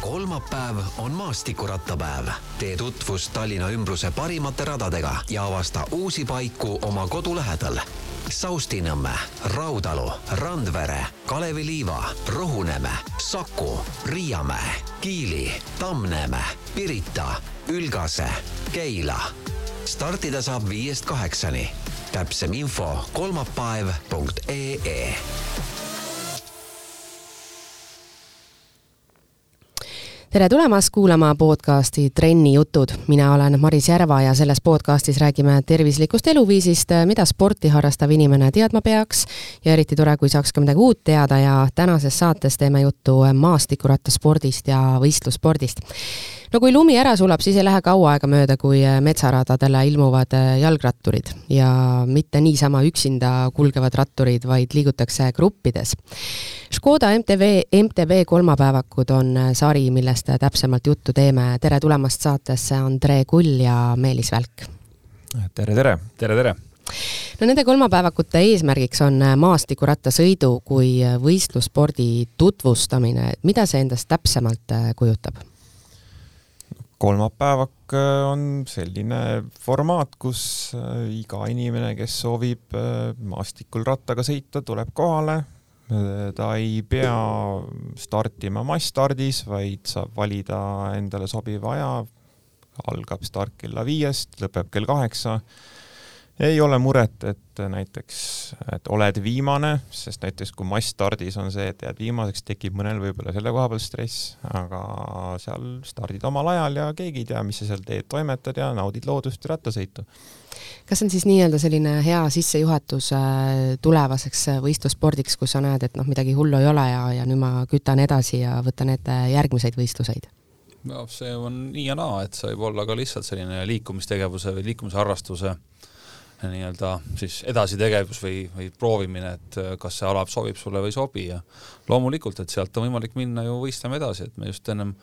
kolmapäev on maastikurattapäev. tee tutvust Tallinna ümbruse parimate radadega ja avasta uusi paiku oma kodu lähedal. Saustinõmme, Raudalu, Randvere, Kalevi Liiva, Rohuneeme, Saku, Riiamäe, Kiili, Tammneeme, Pirita, Ülgase, Keila. startida saab viiest kaheksani. täpsem info kolmapäev.ee tere tulemast kuulama podcasti Trenni jutud. mina olen Maris Järva ja selles podcastis räägime tervislikust eluviisist, mida sporti harrastav inimene teadma peaks ja eriti tore, kui saaks ka midagi uut teada ja tänases saates teeme juttu maastikurattaspordist ja võistlusspordist no kui lumi ära sulab, siis ei lähe kaua aega mööda, kui metsaradadele ilmuvad jalgratturid ja mitte niisama üksinda kulgevad ratturid, vaid liigutakse gruppides. Škoda MTV, MTB kolmapäevakud on sari, millest täpsemalt juttu teeme. tere tulemast saatesse, Andre Kull ja Meelis Välk. tere, tere, tere, tere no nende kolmapäevakute eesmärgiks on maastikurattasõidu kui võistlusspordi tutvustamine, mida see endast täpsemalt kujutab? Kolmapäevak äh, on selline formaat, kus äh, iga inimene, kes soovib äh, maastikul rattaga sõita, tuleb kohale. ta ei pea startima massstardis, vaid saab valida endale sobiva aja. algab start kella viiest, lõpeb kell kaheksa ei ole muret, et näiteks, et oled viimane, sest näiteks kui massstardis on see, et jääd viimaseks, tekib mõnel võib-olla selle koha peal stress, aga seal stardid omal ajal ja keegi ei tea, mis sa seal teed, toimetad ja naudid loodust ja rattasõitu. kas see on siis nii-öelda selline hea sissejuhatus äh, tulevaseks äh, võistlusspordiks, kus sa näed, et noh, midagi hullu ei ole ja, ja nüüd ma kütan edasi ja võtan ette järgmiseid võistluseid? no see on nii ja naa, et see võib olla ka lihtsalt selline liikumistegevuse või liikumisharrastuse nii-öelda siis edasitegevus või, või proovimine, et äh, kas see ala sobib sulle või ei sobi ja loomulikult, et sealt on võimalik minna ju võistlema edasi, et me just ennem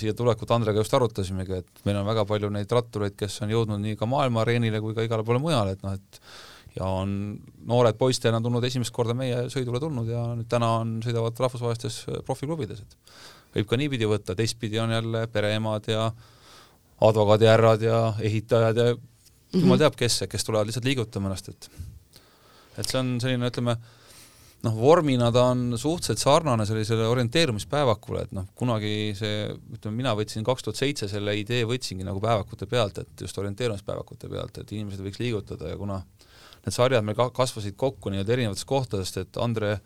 siia tulekut Andrega just arutasimegi, et meil on väga palju neid rattureid, kes on jõudnud nii ka maailma areenile kui ka igale poole mujale, et noh, et ja on noored poistena tulnud esimest korda meie sõidule tulnud ja nüüd täna on, sõidavad rahvusvahelistes äh, profiklubides, et võib ka niipidi võtta, teistpidi on jälle pereemad ja advokaadihärrad ja ehitajad ja. Jumal teab, kes, kes tulevad lihtsalt liigutama ennast, et et see on selline, ütleme, noh, vormina ta on suhteliselt sarnane sellisele orienteerumispäevakule, et noh, kunagi see, ütleme, mina võtsin kaks tuhat seitse selle idee võtsingi nagu päevakute pealt, et just orienteerumispäevakute pealt, et inimesed võiks liigutada ja kuna need sarjad meil ka kasvasid kokku nii-öelda erinevatest kohtadest, et Andre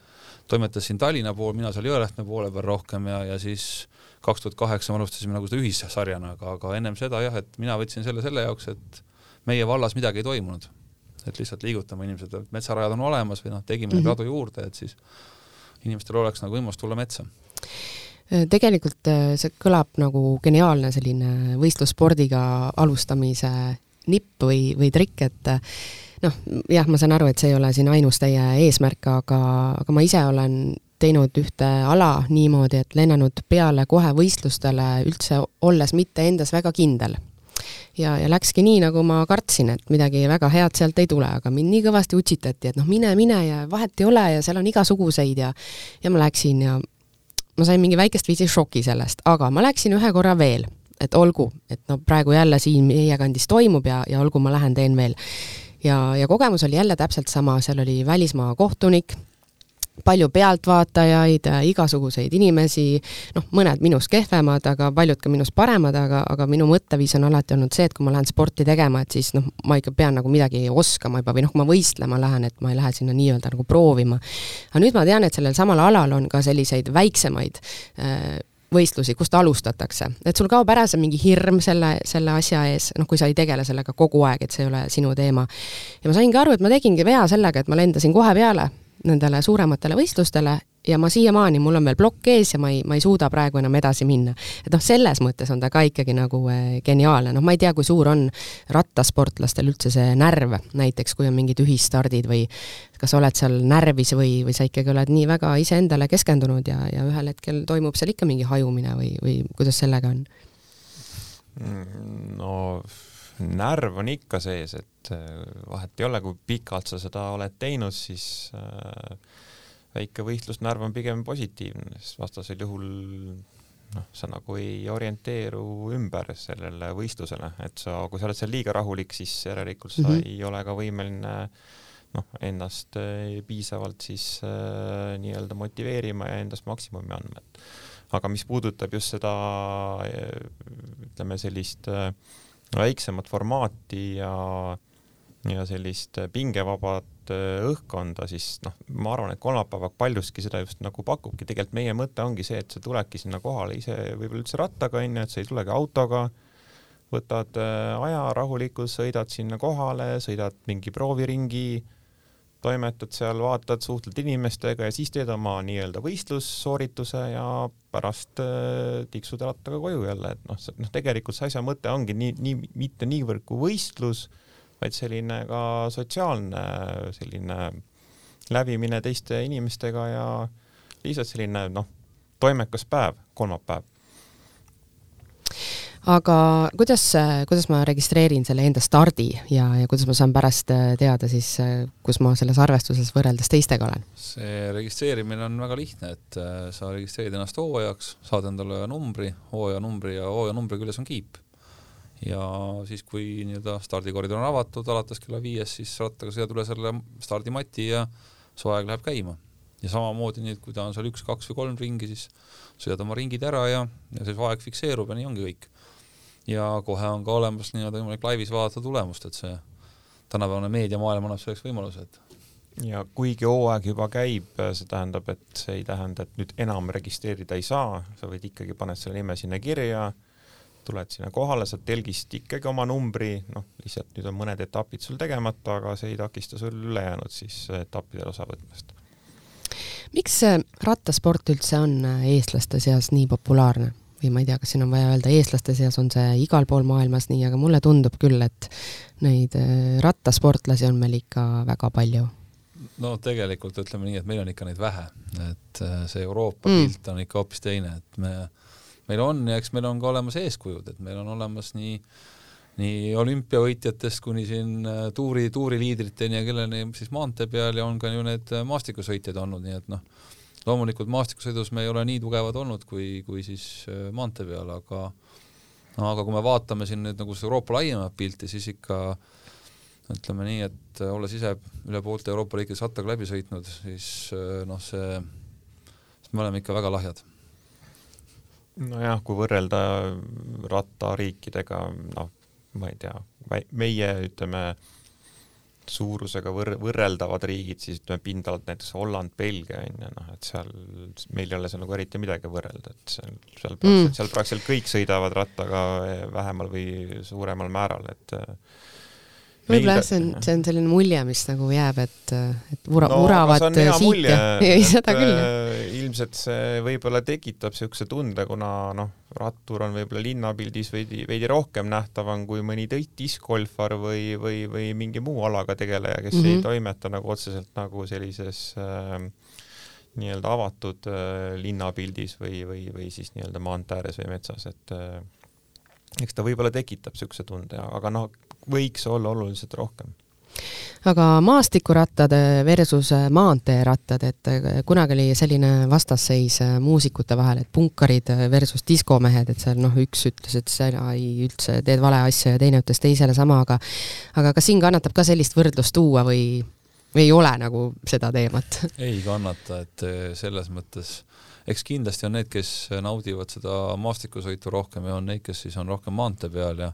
toimetas siin Tallinna pool, mina seal Jõelähtme poole peal rohkem ja, ja siis kaks tuhat kaheksa me alustasime nagu seda ühissarjana, aga, aga ennem seda jah, et mina võtsin selle selle jaoks, et meie vallas midagi ei toimunud. et lihtsalt liigutama inimesed, metsarajad on olemas või noh, tegime mm -hmm. radu juurde, et siis inimestel oleks nagu võimalus tulla metsa tegelikult äh, see kõlab nagu geniaalne selline võistlusspordiga alustamise nipp või, või trikk, et äh, noh, jah, ma saan aru, et see ei ole siin ainus teie eesmärk, aga, aga ma ise olen teinud ühte ala niimoodi, et lennanud peale kohe võistlustele üldse olles mitte endas väga kindel ja, ja läkski nii, nagu ma kartsin, et midagi väga head sealt ei tule, aga mind nii kõvasti utsitati, et noh, mine, mine ja vahet ei ole ja seal on igasuguseid ja ja ma läksin ja ma sain mingi väikest viisi šoki sellest, aga ma läksin ühe korra veel, et olgu, et no praegu jälle siin meie kandis toimub ja, ja olgu, ma lähen teen veel. ja, ja kogemus oli jälle täpselt sama, seal oli välismaa kohtunik, palju pealtvaatajaid, igasuguseid inimesi, noh, mõned minust kehvemad, aga paljud ka minust paremad, aga, aga minu mõtteviis on alati olnud see, et kui ma lähen sporti tegema, et siis noh, ma ikka pean nagu midagi oskama juba või noh, kui ma võistlema lähen, et ma ei lähe sinna nii-öelda nagu proovima. aga nüüd ma tean, et sellel samal alal on ka selliseid väiksemaid äh, võistlusi, kust alustatakse, et sul kaob ära see mingi hirm selle, selle asja ees, noh, kui sa ei tegele sellega kogu aeg, et see ei ole sinu teema. ja ma saingi aru, et ma tegingi vea sellega, et ma lendasin kohe peale nendele suurematele võistlustele ja ma siiamaani, mul on veel plokk ees ja ma ei, ma ei suuda praegu enam edasi minna. et noh, selles mõttes on ta ka ikkagi nagu äh, geniaalne, noh, ma ei tea, kui suur on rattasportlastel üldse see närv, näiteks kui on mingid ühisstardid või kas sa oled seal närvis või, või sa ikkagi oled nii väga iseendale keskendunud ja, ja ühel hetkel toimub seal ikka mingi hajumine või, või kuidas sellega on? no närv on ikka sees, et äh, vahet ei ole, kui pikalt sa seda oled teinud, siis äh, väike võistlusnärv on pigem positiivne, sest vastasel juhul noh, sa nagu ei orienteeru ümber sellele võistlusele, et sa, kui sa oled seal liiga rahulik, siis järelikult sa mm -hmm. ei ole ka võimeline noh, ennast äh, piisavalt siis äh, nii-öelda motiveerima ja endast maksimumi andma, et aga mis puudutab just seda ütleme sellist äh, väiksemat formaati ja ja sellist pingevabat äh, õhkkonda, siis noh, ma arvan, et kolmapäev paljuski seda just nagu pakubki, tegelikult meie mõte ongi see, et sa tuledki sinna kohale ise võib-olla üldse rattaga onju, et sa ei tulegi autoga, võtad äh, aja rahulikult, sõidad sinna kohale, sõidad mingi prooviringi toimetad seal, vaatad, suhtled inimestega ja siis teed oma nii-öelda võistlussoorituse ja pärast äh, tiksud rattaga koju jälle, et noh, noh, tegelikult see asja mõte ongi nii, nii mitte niivõrd kui võistlus, vaid selline ka sotsiaalne selline lävimine teiste inimestega ja lihtsalt selline noh, toimekas päev, kolmapäev aga kuidas, kuidas ma registreerin selle enda stardi ja, ja kuidas ma saan pärast teada siis, kus ma selles arvestuses võrreldes teistega olen? see registreerimine on väga lihtne, et äh, sa registreerid ennast hooajaks, saad endale numbri, hooajanumbri ja hooajanumbri küljes on kiip. Ja siis, kui nii-öelda stardikoridor on avatud alates kella viiest, siis rattaga sõidad üle selle stardimati ja su aeg läheb käima. ja samamoodi nüüd, kui ta on seal üks, kaks või kolm ringi, siis sõidad oma ringid ära ja, ja siis aeg fikseerub ja nii ongi kõik ja kohe on ka olemas nii-öelda võimalik laivis vaadata tulemust, et see tänapäevane meediamaailm annab selleks võimaluse, et ja kuigi hooaeg juba käib, see tähendab, et see ei tähenda, et nüüd enam registreerida ei saa, sa võid ikkagi, paned selle nime sinna kirja, tuled sinna kohale, saad telgist ikkagi oma numbri, noh, lihtsalt nüüd on mõned etapid sul tegemata, aga see ei takista sul ülejäänud siis etappidel osa võtmast. miks rattasport üldse on eestlaste seas nii populaarne? või ma ei tea, kas siin on vaja öelda, eestlaste seas on see igal pool maailmas nii, aga mulle tundub küll, et neid äh, rattasportlasi on meil ikka väga palju. no tegelikult ütleme nii, et meil on ikka neid vähe, et äh, see Euroopa mm. pilt on ikka hoopis teine, et me, meil on ja eks meil on ka olemas eeskujud, et meil on olemas nii nii olümpiavõitjatest kuni siin äh, tuuri, tuuriliidriteni ja kelleni siis maantee peal ja on ka ju need maastikusõitjad olnud, nii et noh, loomulikult maastikusõidus me ei ole nii tugevad olnud kui, kui siis äh, maantee peal, aga aga kui me vaatame siin nüüd nagu seda Euroopa laiemat pilti, siis ikka ütleme nii, et äh, olles ise üle poolte Euroopa riikides rattaga läbi sõitnud, siis äh, noh, see, me oleme ikka väga lahjad. Nojah, kui võrrelda rattariikidega, noh, ma ei tea, meie ütleme suurusega võr-, võrreldavad riigid, siis ütleme pindalalt näiteks Holland, Belgia on ju, noh et seal meil ei ole seal nagu eriti midagi võrrelda, et seal, seal praktiliselt mm., seal praktiliselt kõik sõidavad rattaga vähemal või suuremal määral, et võib-olla jah, see on, see on selline mulje, mis nagu jääb, et, et ura, no, uravad siit ja seda küll. Äh, ilmselt see võib-olla tekitab niisuguse tunde, kuna noh, rattur on võib-olla linnapildis veidi, veidi rohkem nähtavam kui mõni diskgolfar või, või, või mingi muu alaga tegeleja, kes mm -hmm. ei toimeta nagu otseselt nagu sellises äh, nii-öelda avatud äh, linnapildis või, või, või siis nii-öelda maantee ääres või metsas, et äh, eks ta võib-olla tekitab niisuguse tunde, aga noh, võiks olla oluliselt rohkem aga maastikurattad versus maanteerattad, et kunagi oli selline vastasseis muusikute vahel, et punkarid versus diskomehed, et seal noh, üks ütles, et sina ei üldse teed vale asja ja teine ütles teisele sama, aga aga kas siin kannatab ka sellist võrdlust tuua või, või ei ole nagu seda teemat? ei kannata, et selles mõttes eks kindlasti on need, kes naudivad seda maastikusõitu rohkem ja on neid, kes siis on rohkem maantee peal ja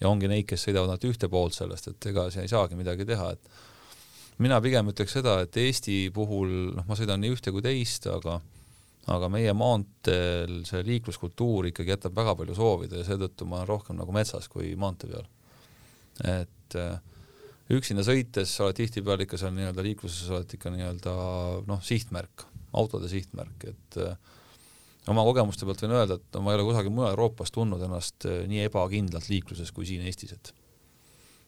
ja ongi neid, kes sõidavad ainult ühte poolt sellest, et ega siin ei saagi midagi teha, et mina pigem ütleks seda, et Eesti puhul, noh, ma sõidan nii ühte kui teist, aga aga meie maanteel see liikluskultuur ikkagi jätab väga palju soovida ja seetõttu ma olen rohkem nagu metsas kui maantee peal. et äh, üksinda sõites sa oled tihtipeale ikka seal nii-öelda liikluses oled ikka nii-öelda noh, sihtmärk, autode sihtmärk, et äh, oma kogemuste pealt võin öelda, et ma ei ole kusagil mujal Euroopas tundnud ennast eh, nii ebakindlalt liikluses kui siin Eestis, et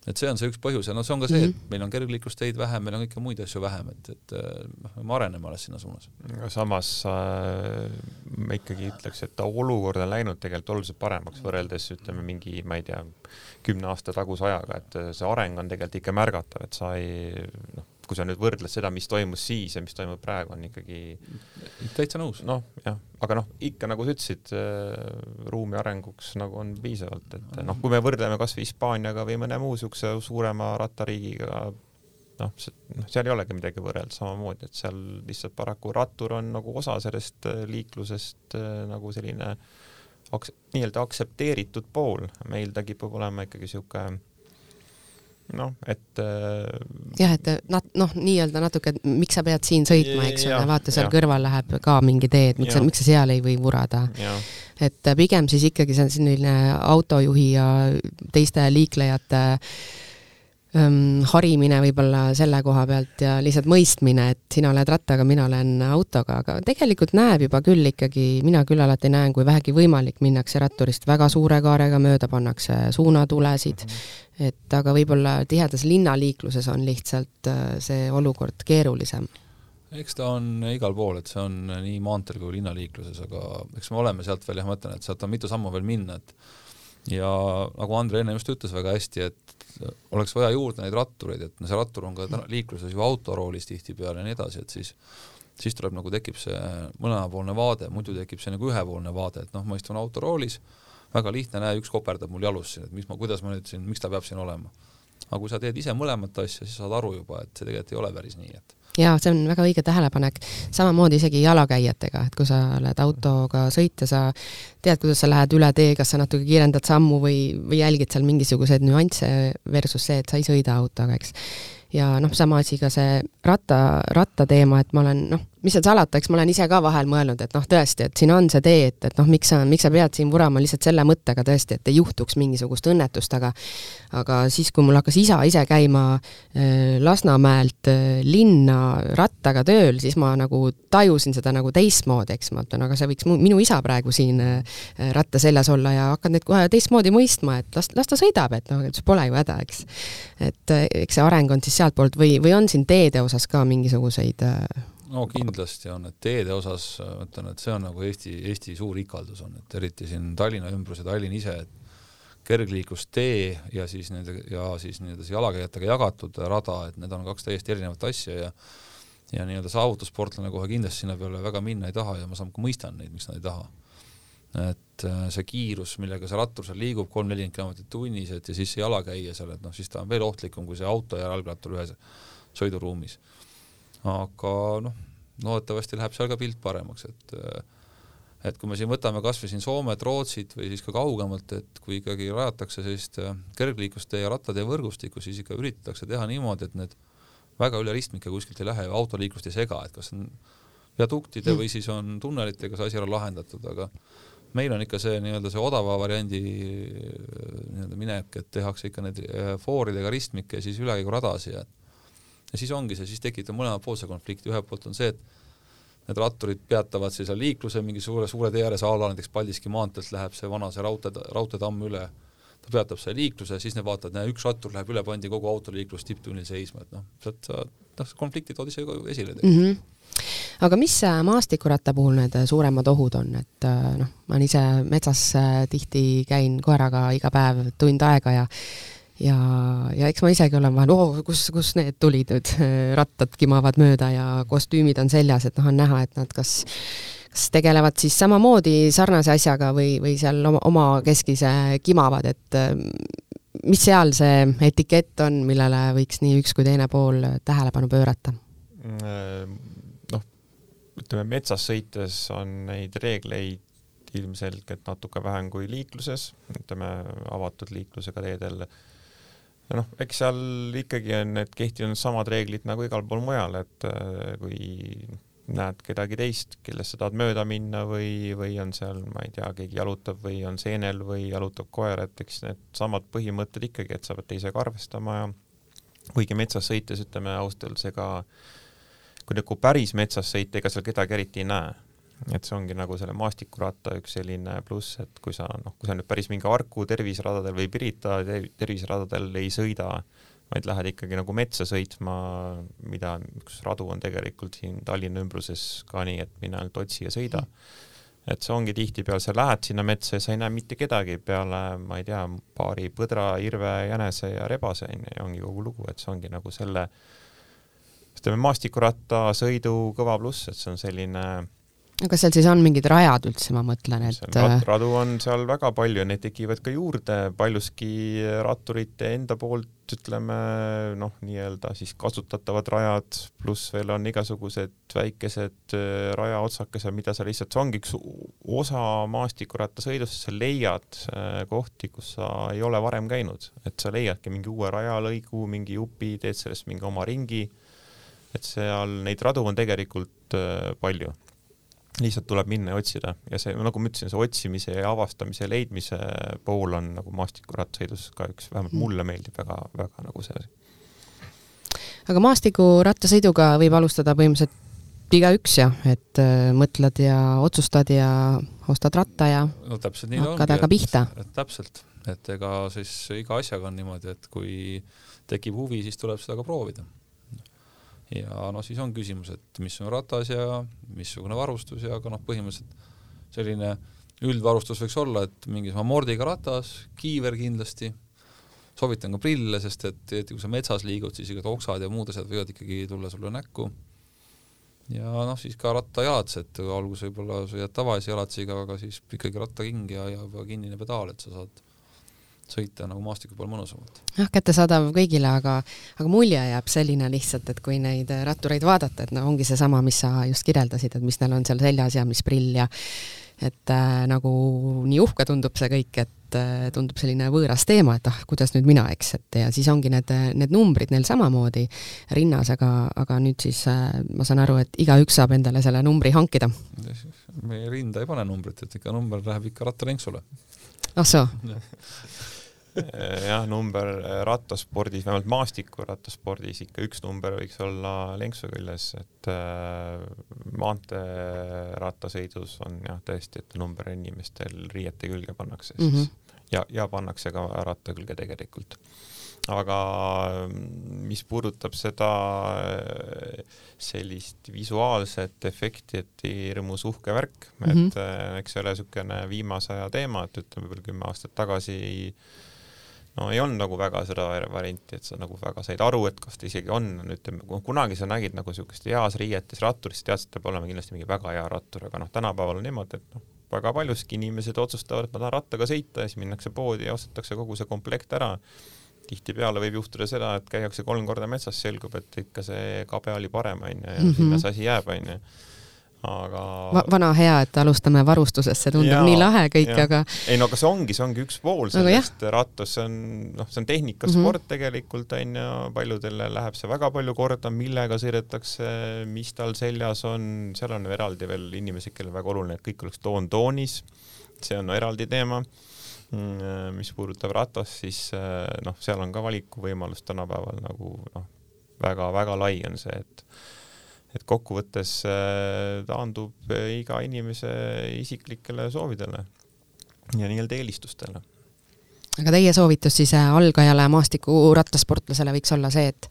et see on see üks põhjus ja no see on ka see, et mhm. meil on kergliiklusteid vähem, meil on kõiki muid asju vähem, et, et eh, noh, me areneme alles sinna suunas. samas äh, ma ikkagi ütleks, et olukord on läinud tegelikult oluliselt paremaks võrreldes ütleme mingi, ma ei tea, kümne aasta taguse ajaga, et see areng on tegelikult ikka märgatav, et sa ei noh, kui sa nüüd võrdled seda, mis toimus siis ja mis toimub praegu, on ikkagi täitsa nõus. noh, jah, aga noh, ikka nagu sa ütlesid äh,, ruumi arenguks nagu on piisavalt, et noh, kui me võrdleme kas või Hispaaniaga või mõne muu niisuguse suurema rattariigiga, noh, noh, seal ei olegi midagi võrrelda samamoodi, et seal lihtsalt paraku rattur on nagu osa sellest äh, liiklusest äh, nagu selline aks-, nii-öelda aktsepteeritud pool, meil ta kipub olema ikkagi niisugune noh, et äh, jah, et nat-, noh, nii-öelda natuke, miks sa pead siin sõitma, eks ole, vaata seal ja. kõrval läheb ka mingi tee, et miks sa, miks sa seal ei või vurada. et pigem siis ikkagi see on selline autojuhi ja teiste liiklejate ähm, harimine võib-olla selle koha pealt ja lihtsalt mõistmine, et sina oled rattaga, mina olen autoga, aga tegelikult näeb juba küll ikkagi, mina küll alati näen, kui vähegi võimalik, minnakse ratturist väga suure kaarega mööda, pannakse suunatulesid et aga võib-olla tihedas linnaliikluses on lihtsalt äh, see olukord keerulisem. eks ta on igal pool, et see on nii maanteel kui linnaliikluses, aga eks me oleme sealt veel jah, ma ütlen, et sealt on mitu sammu veel minna, et ja nagu Andre enne just ütles väga hästi, et oleks vaja juurde neid rattureid, et see rattur on ka liikluses ju autoroolis tihtipeale ja nii edasi, et siis siis tuleb nagu tekib see mõlemapoolne vaade, muidu tekib see nagu ühepoolne vaade, et noh, ma istun autoroolis, väga lihtne, näe, üks koperdab mul jalus siin, et mis ma, kuidas ma nüüd siin, miks ta peab siin olema. aga kui sa teed ise mõlemat asja, siis saad aru juba, et see tegelikult ei ole päris nii, et jaa, see on väga õige tähelepanek. samamoodi isegi jalakäijatega, et kui sa oled autoga sõitja, sa tead, kuidas sa lähed üle tee, kas sa natuke kiirendad sammu või, või jälgid seal mingisuguseid nüansse versus see, et sa ei sõida autoga, eks. ja noh, sama asi ka see ratta, rattateema, et ma olen noh, mis seal salata, eks ma olen ise ka vahel mõelnud, et noh, tõesti, et siin on see tee, et, et noh, miks sa, miks sa pead siin vurama lihtsalt selle mõttega tõesti, et ei juhtuks mingisugust õnnetust, aga aga siis, kui mul hakkas isa ise käima äh, Lasnamäelt äh, linna rattaga tööl, siis ma nagu tajusin seda nagu teistmoodi, eks ma ütlen, aga see võiks minu isa praegu siin äh, ratta seljas olla ja hakkad neid kohe teistmoodi mõistma, et las, las ta sõidab, et noh, pole ju häda, eks. et eks see areng on siis sealtpoolt või, või on siin teede osas ka mingisuguseid no kindlasti on, et teede osas ma ütlen, et see on nagu Eesti, Eesti suur ikaldus on, et eriti siin Tallinna ümbrus ja Tallinn ise, et kergliiklustee ja siis nende ja siis nii-öelda see jalakäijatega jagatud rada, et need on kaks täiesti erinevat asja ja ja nii-öelda saavutussportlane kohe kindlasti sinna peale väga minna ei taha ja ma saan, mõistan neid, miks nad ei taha. et äh, see kiirus, millega see rattur seal liigub, kolm-nelikümmend kilomeetrit tunnis, et ja siis see jalakäija seal, et noh, siis ta on veel ohtlikum kui see auto ja jalgrattur ühes sõiduruumis aga noh, loodetavasti läheb seal ka pilt paremaks, et et kui me siin võtame kas või siin Soomet, Rootsit või siis ka kaugemalt, et kui ikkagi rajatakse sellist äh, kergliiklustee ja rattatee võrgustikku, siis ikka üritatakse teha niimoodi, et need väga üle ristmike kuskilt ei lähe ja autoliiklust ei sega, et kas on viaduktide mm. või siis on tunnelitega see asi ära lahendatud, aga meil on ikka see nii-öelda see odava variandi äh, nii-öelda minek, et tehakse ikka need äh, fooridega ristmikke ja siis ülekäiguradasid ja ja siis ongi see, siis tekitab mõlemapoolse konflikti, ühelt poolt on see, et need ratturid peatavad siis liikluse mingi suure, suure tee ääres a la näiteks Paldiski maanteelt läheb see vana see raudtee, raudteetamm üle, ta peatab selle liikluse, siis nad vaatavad, näe, üks rattur läheb üle, pandi kogu autoliiklus tipptunnil seisma, et noh, sealt noh, konflikti tood ise esile tegelikult. Mm. -hmm aga mis äh, maastikuratta puhul need äh, suuremad ohud on, et äh, noh, ma ise metsas tihti käin koeraga iga päev tund aega ja ja, ja eks ma isegi olen vahel, oo, kus, kus need tulid nüüd, rattad kimavad mööda ja kostüümid on seljas, et noh, on näha, et nad kas kas tegelevad siis samamoodi sarnase asjaga või, või seal oma, omakeskise kimavad, et mis seal see etikett on, millele võiks nii üks kui teine pool tähelepanu pöörata? noh, ütleme metsas sõites on neid reegleid ilmselgelt natuke vähem kui liikluses, ütleme avatud liiklusega teedel noh, eks seal ikkagi on need kehtinud samad reeglid nagu igal pool mujal, et äh, kui näed kedagi teist, kellest sa tahad mööda minna või, või on seal, ma ei tea, keegi jalutab või on seenel või jalutab koer, et eks need samad põhimõtted ikkagi, et sa pead teisega arvestama ja kuigi metsas sõites, ütleme ausalt öeldes, ega kui nagu päris metsas sõita, ega seal kedagi eriti ei näe et see ongi nagu selle maastikuratta üks selline pluss, et kui sa noh, kui sa nüüd päris mingi Harku terviseradadel või Pirita terviseradadel ei sõida, vaid lähed ikkagi nagu metsa sõitma, mida üks radu on tegelikult siin Tallinna ümbruses ka nii, et mine ainult otsi ja sõida. Et see ongi tihtipeale, sa lähed sinna metsa ja sa ei näe mitte kedagi peale, ma ei tea, paari põdra, irve, jänese ja rebase onju ja ongi kogu lugu, et see ongi nagu selle ütleme, maastikurattasõidu kõva pluss, et see on selline kas seal siis on mingid rajad üldse, ma mõtlen, et rad, radu on seal väga palju, neid tekivad ka juurde, paljuski ratturite enda poolt ütleme noh, nii-öelda siis kasutatavad rajad, pluss veel on igasugused väikesed äh, rajaotsakesed, mida sa lihtsalt, see ongi üks osa maastikurattasõidust, sa leiad äh, kohti, kus sa ei ole varem käinud, et sa leiadki mingi uue rajalõigu, mingi jupi, teed sellest mingi oma ringi, et seal neid radu on tegelikult äh, palju lihtsalt tuleb minna ja otsida ja see, nagu ma ütlesin, see otsimise ja avastamise ja leidmise pool on nagu maastikurattasõidus ka üks, vähemalt mm. mulle meeldib väga-väga nagu see asi. aga maastikurattasõiduga võib alustada põhimõtteliselt igaüks jah, et äh, mõtled ja otsustad ja ostad ratta ja no täpselt nii hakkad aga pihta. täpselt, et ega siis iga asjaga on niimoodi, et kui tekib huvi, siis tuleb seda ka proovida ja noh, siis on küsimus, et mis on ratas ja missugune varustus ja aga noh, põhimõtteliselt selline üldvarustus võiks olla, et mingisugune mordiga ratas, kiiver kindlasti, soovitan ka prille, sest et, et kui sa metsas liigud, siis igad oksad ja muud asjad võivad ikkagi tulla sulle näkku. ja noh, siis ka rattajalatsi, alguses võib-olla sõidad tavalise jalatsiga, aga siis ikkagi rattaking ja, ja kinnine pedaal, et sa saad sõita nagu maastiku peal mõnusamalt. jah, kättesaadav kõigile, aga, aga mulje jääb selline lihtsalt, et kui neid rattureid vaadata, et no ongi seesama, mis sa just kirjeldasid, et mis neil on seal seljas ja mis prill ja et äh, nagu nii uhke tundub see kõik, et äh, tundub selline võõras teema, et ah, kuidas nüüd mina, eks, et ja siis ongi need, need numbrid neil samamoodi rinnas, aga, aga nüüd siis äh, ma saan aru, et igaüks saab endale selle numbri hankida. meie rinda ei pane numbrit, et ikka number läheb ikka rattalenksule. ah soo jah, number äh, rattaspordis, vähemalt maastikurattaspordis ikka üks number võiks olla lenksu küljes, et äh, maanteerattasõidus on jah, tõesti, et number inimestel riiete külge pannakse siis mm -hmm. ja, ja pannakse ka ratta külge tegelikult aga mis puudutab seda sellist visuaalset efekti, et hirmus uhke värk mm, -hmm. et eks see ole niisugune viimase aja teema, et ütleme võib-olla kümme aastat tagasi no ei olnud nagu väga seda varianti, et sa nagu väga said aru, et kas ta isegi on, ütleme, kunagi sa nägid nagu niisugust heas riietes ratturit, siis teadsid, et ta peab olema kindlasti mingi väga hea rattur, aga noh, tänapäeval on niimoodi, et noh, väga paljuski inimesed otsustavad, et ma tahan rattaga sõita ja siis minnakse poodi ja ostetakse kogu see komplekt ära. tihtipeale võib juhtuda seda, et käiakse kolm korda metsas, selgub, et ikka see kabe oli parem, onju, ja mm -hmm. sinna see asi jääb, onju aga Va. vana hea, et alustame varustusest, see tundub ja, nii lahe kõik, aga. ei no aga see ongi, see ongi üks pool sellest rattus, see on noh, see on tehnikasport mm -hmm. tegelikult onju, paljudele läheb see väga palju korda, millega sõidetakse, mis tal seljas on, seal on eraldi veel inimesed, kellel väga oluline, et kõik oleks toon toonis. see on no, eraldi teema mm, mis puudutab ratast, siis noh, seal on ka valikuvõimalus tänapäeval nagu noh, väga-väga lai on see, et et kokkuvõttes äh, taandub äh, iga inimese isiklikele soovidele ja nii-öelda eelistustele. aga teie soovitus siis äh, algajale maastikurattasportlasele võiks olla see, et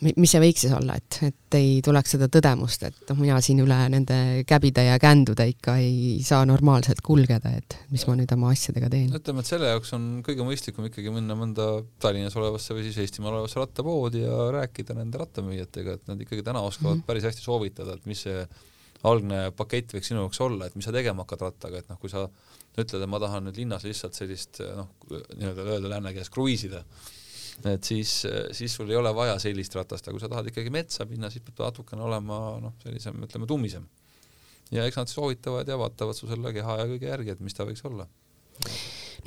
mis see võiks siis olla, et, et ei tuleks seda tõdemust, et noh, mina siin üle nende käbide ja kändude ikka ei saa normaalselt kulgeda, et mis ma nüüd oma asjadega teen. ütleme, et selle jaoks on kõige mõistlikum ikkagi minna mõnda Tallinnas olevasse või siis Eestimaal olevasse rattapoodi ja rääkida nende rattamüüjatega, et nad ikkagi täna oskavad mm -hmm. päris hästi soovitada, et mis see algne pakett võiks sinu jaoks olla, et mis sa tegema hakkad rattaga, et noh, kui sa ütled, et ma tahan nüüd linnas lihtsalt sellist noh, nii-öelda öelda lääne keeles kruiisida, et siis, siis sul ei ole vaja sellist ratast, aga kui sa tahad ikkagi metsa minna, siis peab ta natukene olema noh, sellisem, ütleme, tummisem. ja eks nad soovitavad ja vaatavad su selle keha ja kõige järgi, et mis ta võiks olla.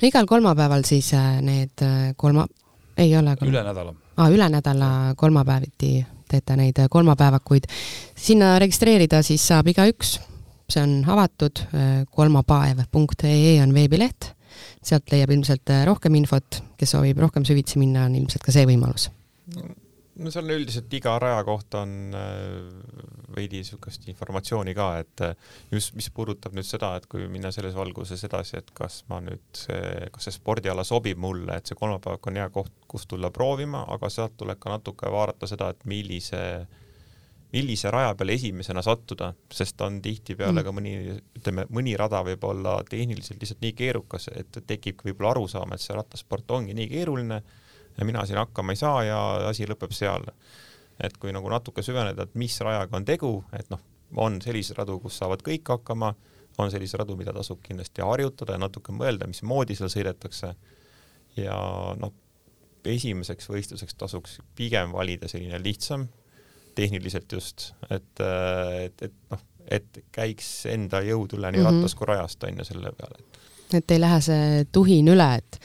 no igal kolmapäeval siis äh, need äh, kolma, ei ole kolma... üle nädala ah,. üle nädala kolmapäeviti teete neid äh, kolmapäevakuid. sinna registreerida siis saab igaüks, see on avatud, kolmapäev.ee on veebileht sealt leiab ilmselt äh, rohkem infot, kes soovib rohkem süvitsi minna, on ilmselt ka see võimalus. no seal on üldiselt iga raja kohta on äh, veidi niisugust informatsiooni ka, et äh, just, mis puudutab nüüd seda, et kui minna selles valguses edasi, et kas ma nüüd kas see spordiala sobib mulle, et see kolmapäevak on hea koht, kus tulla proovima, aga sealt tuleb ka natuke vaadata seda, et millise äh, millise raja peale esimesena sattuda, sest on tihtipeale mm. ka mõni, ütleme, mõni rada võib olla tehniliselt lihtsalt nii keerukas, et tekibki võib-olla arusaam, et see rattasport ongi nii keeruline ja mina siin hakkama ei saa ja asi lõpeb seal. et kui nagu natuke süveneda, et mis rajaga on tegu, et noh, on selliseid radu, kus saavad kõik hakkama, on selliseid radu, mida tasub kindlasti harjutada ja natuke mõelda, mismoodi seal sõidetakse. ja noh, esimeseks võistluseks tasuks pigem valida selline lihtsam, tehniliselt just, et, et, et noh, et käiks enda jõud üle nii mm -hmm. rattas kui rajast on ju selle peale. et ei lähe see tuhin üle, et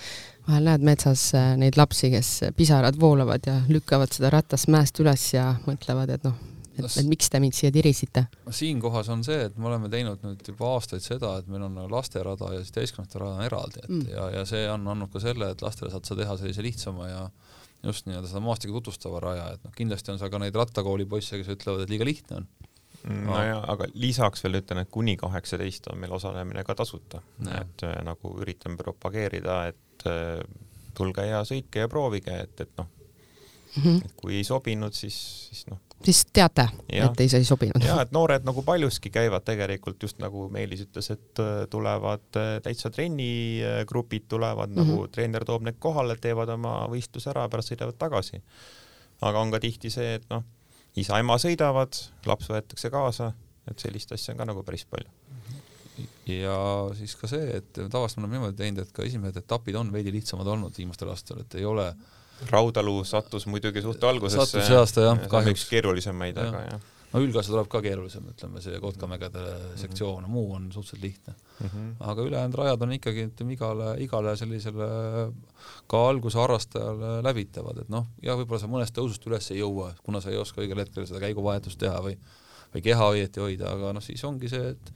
vahel näed metsas äh, neid lapsi, kes pisarad voolavad ja lükkavad seda ratast mäest üles ja mõtlevad, et noh, et, et miks te mind siia tirisite? siinkohas on see, et me oleme teinud nüüd juba aastaid seda, et meil on lasterada ja siis täiskasvanute rada on eraldi, et mm. ja, ja see on andnud ka selle, et lastele saad sa teha sellise lihtsama ja just nii-öelda seda maastikku tutvustava raja, et noh, kindlasti on seal ka neid rattakooli poisse, kes ütlevad, et liiga lihtne on. Nojah, aga lisaks veel ütlen, et kuni kaheksateist on meil osalemine ka tasuta, et äh, nagu üritan propageerida, et äh, tulge ja sõitke ja proovige, et, et noh mm, -hmm. et kui ei sobinud, siis, siis noh, siis teate, et ei, see ei sobinud. ja et noored nagu paljuski käivad tegelikult just nagu Meelis ütles, et äh, tulevad äh, täitsa trennigrupid tulevad mm -hmm. nagu mhm. treener toob need kohale, teevad oma võistluse ära, pärast sõidavad tagasi. aga on ka tihti see, et noh, isa-ema sõidavad, laps võetakse kaasa, et sellist asja on ka nagu päris palju ja siis ka see, et tavaliselt me oleme niimoodi teinud, et ka esimesed etapid on veidi lihtsamad olnud viimastel aastatel, et ei ole äh, Raudalu sattus muidugi suht algusesse. sattus see aasta jah, kahjuks. keerulisemaid, aga jah. no Ülgase tuleb ka keerulisem, ütleme see Kotkamägede mm -hmm. sektsioon, muu on suhteliselt lihtne mm. -hmm. aga ülejäänud rajad on ikkagi, ütleme igale, igale sellisele ka alguse harrastajale läbitavad, et noh, jah, võib-olla sa mõnest tõusust üles ei jõua, kuna sa ei oska õigel hetkel seda käiguvahetust teha või või keha õieti hoida, aga noh, siis ongi see, et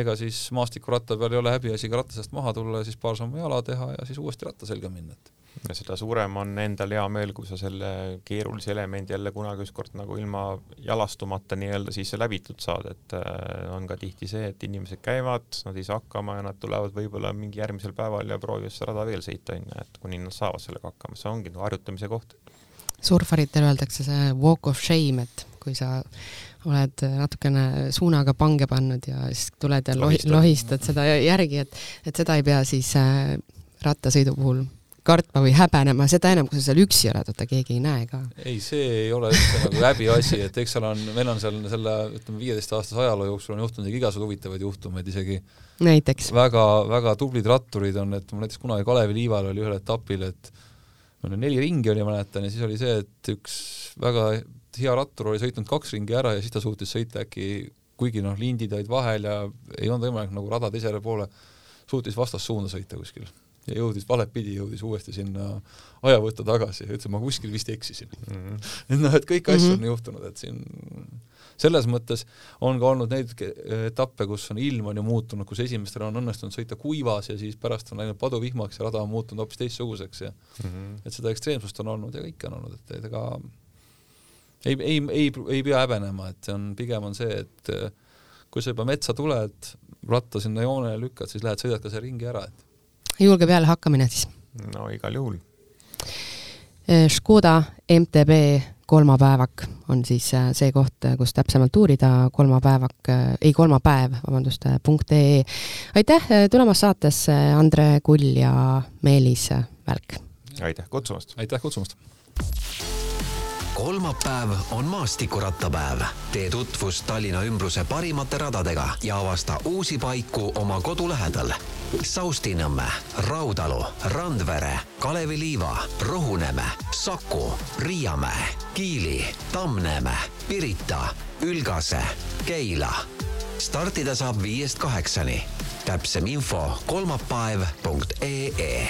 ega siis maastikuratta peal ei ole häbiasi ka ratta seast maha tulla ja siis paar sammu jala teha ja siis uuesti ratta selga minna, et seda suurem on endal hea meel, kui sa selle keerulise elemendi jälle kunagi ükskord nagu ilma jalastumata nii-öelda siis läbitud saad, et äh, on ka tihti see, et inimesed käivad, nad ei saa hakkama ja nad tulevad võib-olla mingi järgmisel päeval ja proovivad seda rada veel sõita, onju, et kuni nad saavad sellega hakkama, see ongi nagu harjutamise koht. surfaritel öeldakse see walk of shame, et kui sa oled natukene suunaga pange pannud ja siis tuled ja lohi, lohistad seda järgi, et, et seda ei pea siis äh, rattasõidu puhul kartma või häbenema, seda enam, kui sa seal üksi oled, vaata keegi ei näe ka. ei, see ei ole üldse nagu häbiasi, et eks seal on, meil on seal selle ütleme, viieteistaastase ajaloo jooksul on juhtunud igasugu huvitavaid juhtumeid isegi. näiteks? väga, väga tublid ratturid on, et mul näiteks kunagi Kalevi liival oli ühel etapil, et meil neli ringi oli, mäletan, ja siis oli see, et üks väga hea rattur oli sõitnud kaks ringi ära ja siis ta suutis sõita äkki, kuigi noh, lindid olid vahel ja ei olnud võimalik nagu rada teisele poole, suutis vastassuunda sõita kuskil ja jõudis valet pidi, jõudis uuesti sinna ajavõtta tagasi ja ütles, ma kuskil vist eksisin mm. -hmm. et noh, et kõiki asju mm -hmm. on juhtunud, et siin selles mõttes on ka olnud neid etappe, kus on ilm on ju muutunud, kus esimestel on õnnestunud sõita kuivas ja siis pärast on läinud paduvihmaks ja rada on muutunud hoopis teistsuguseks ja mm -hmm. et seda ekstreemsust on olnud ja kõike on olnud, et ega ei, ei, ei, ei pea häbenema, et see on, pigem on see, et kui sa juba metsa tuled, ratta sinna joonele lükkad, siis lähed sõidad ka selle ringi ära, et julge peale hakkamine siis? no igal juhul. Eh, Škoda MTB kolmapäevak on siis eh, see koht, kus täpsemalt uurida, kolmapäevak, ei kolmapäev, vabandust, punkt ee. aitäh tulemast saatesse, Andre Kull ja Meelis Välk! aitäh kutsumast! aitäh kutsumast! Kolmapäev on maastikurattapäev. tee tutvust Tallinna ümbruse parimate radadega ja avasta uusi paiku oma kodu lähedal. Saustinõmme, Raudalu, Randvere, Kalevi Liiva, Rohuneeme, Saku, Riiamäe, Kiili, Tammneeme, Pirita, Ülgase, Keila. startida saab viiest kaheksani. täpsem info kolmapäev.ee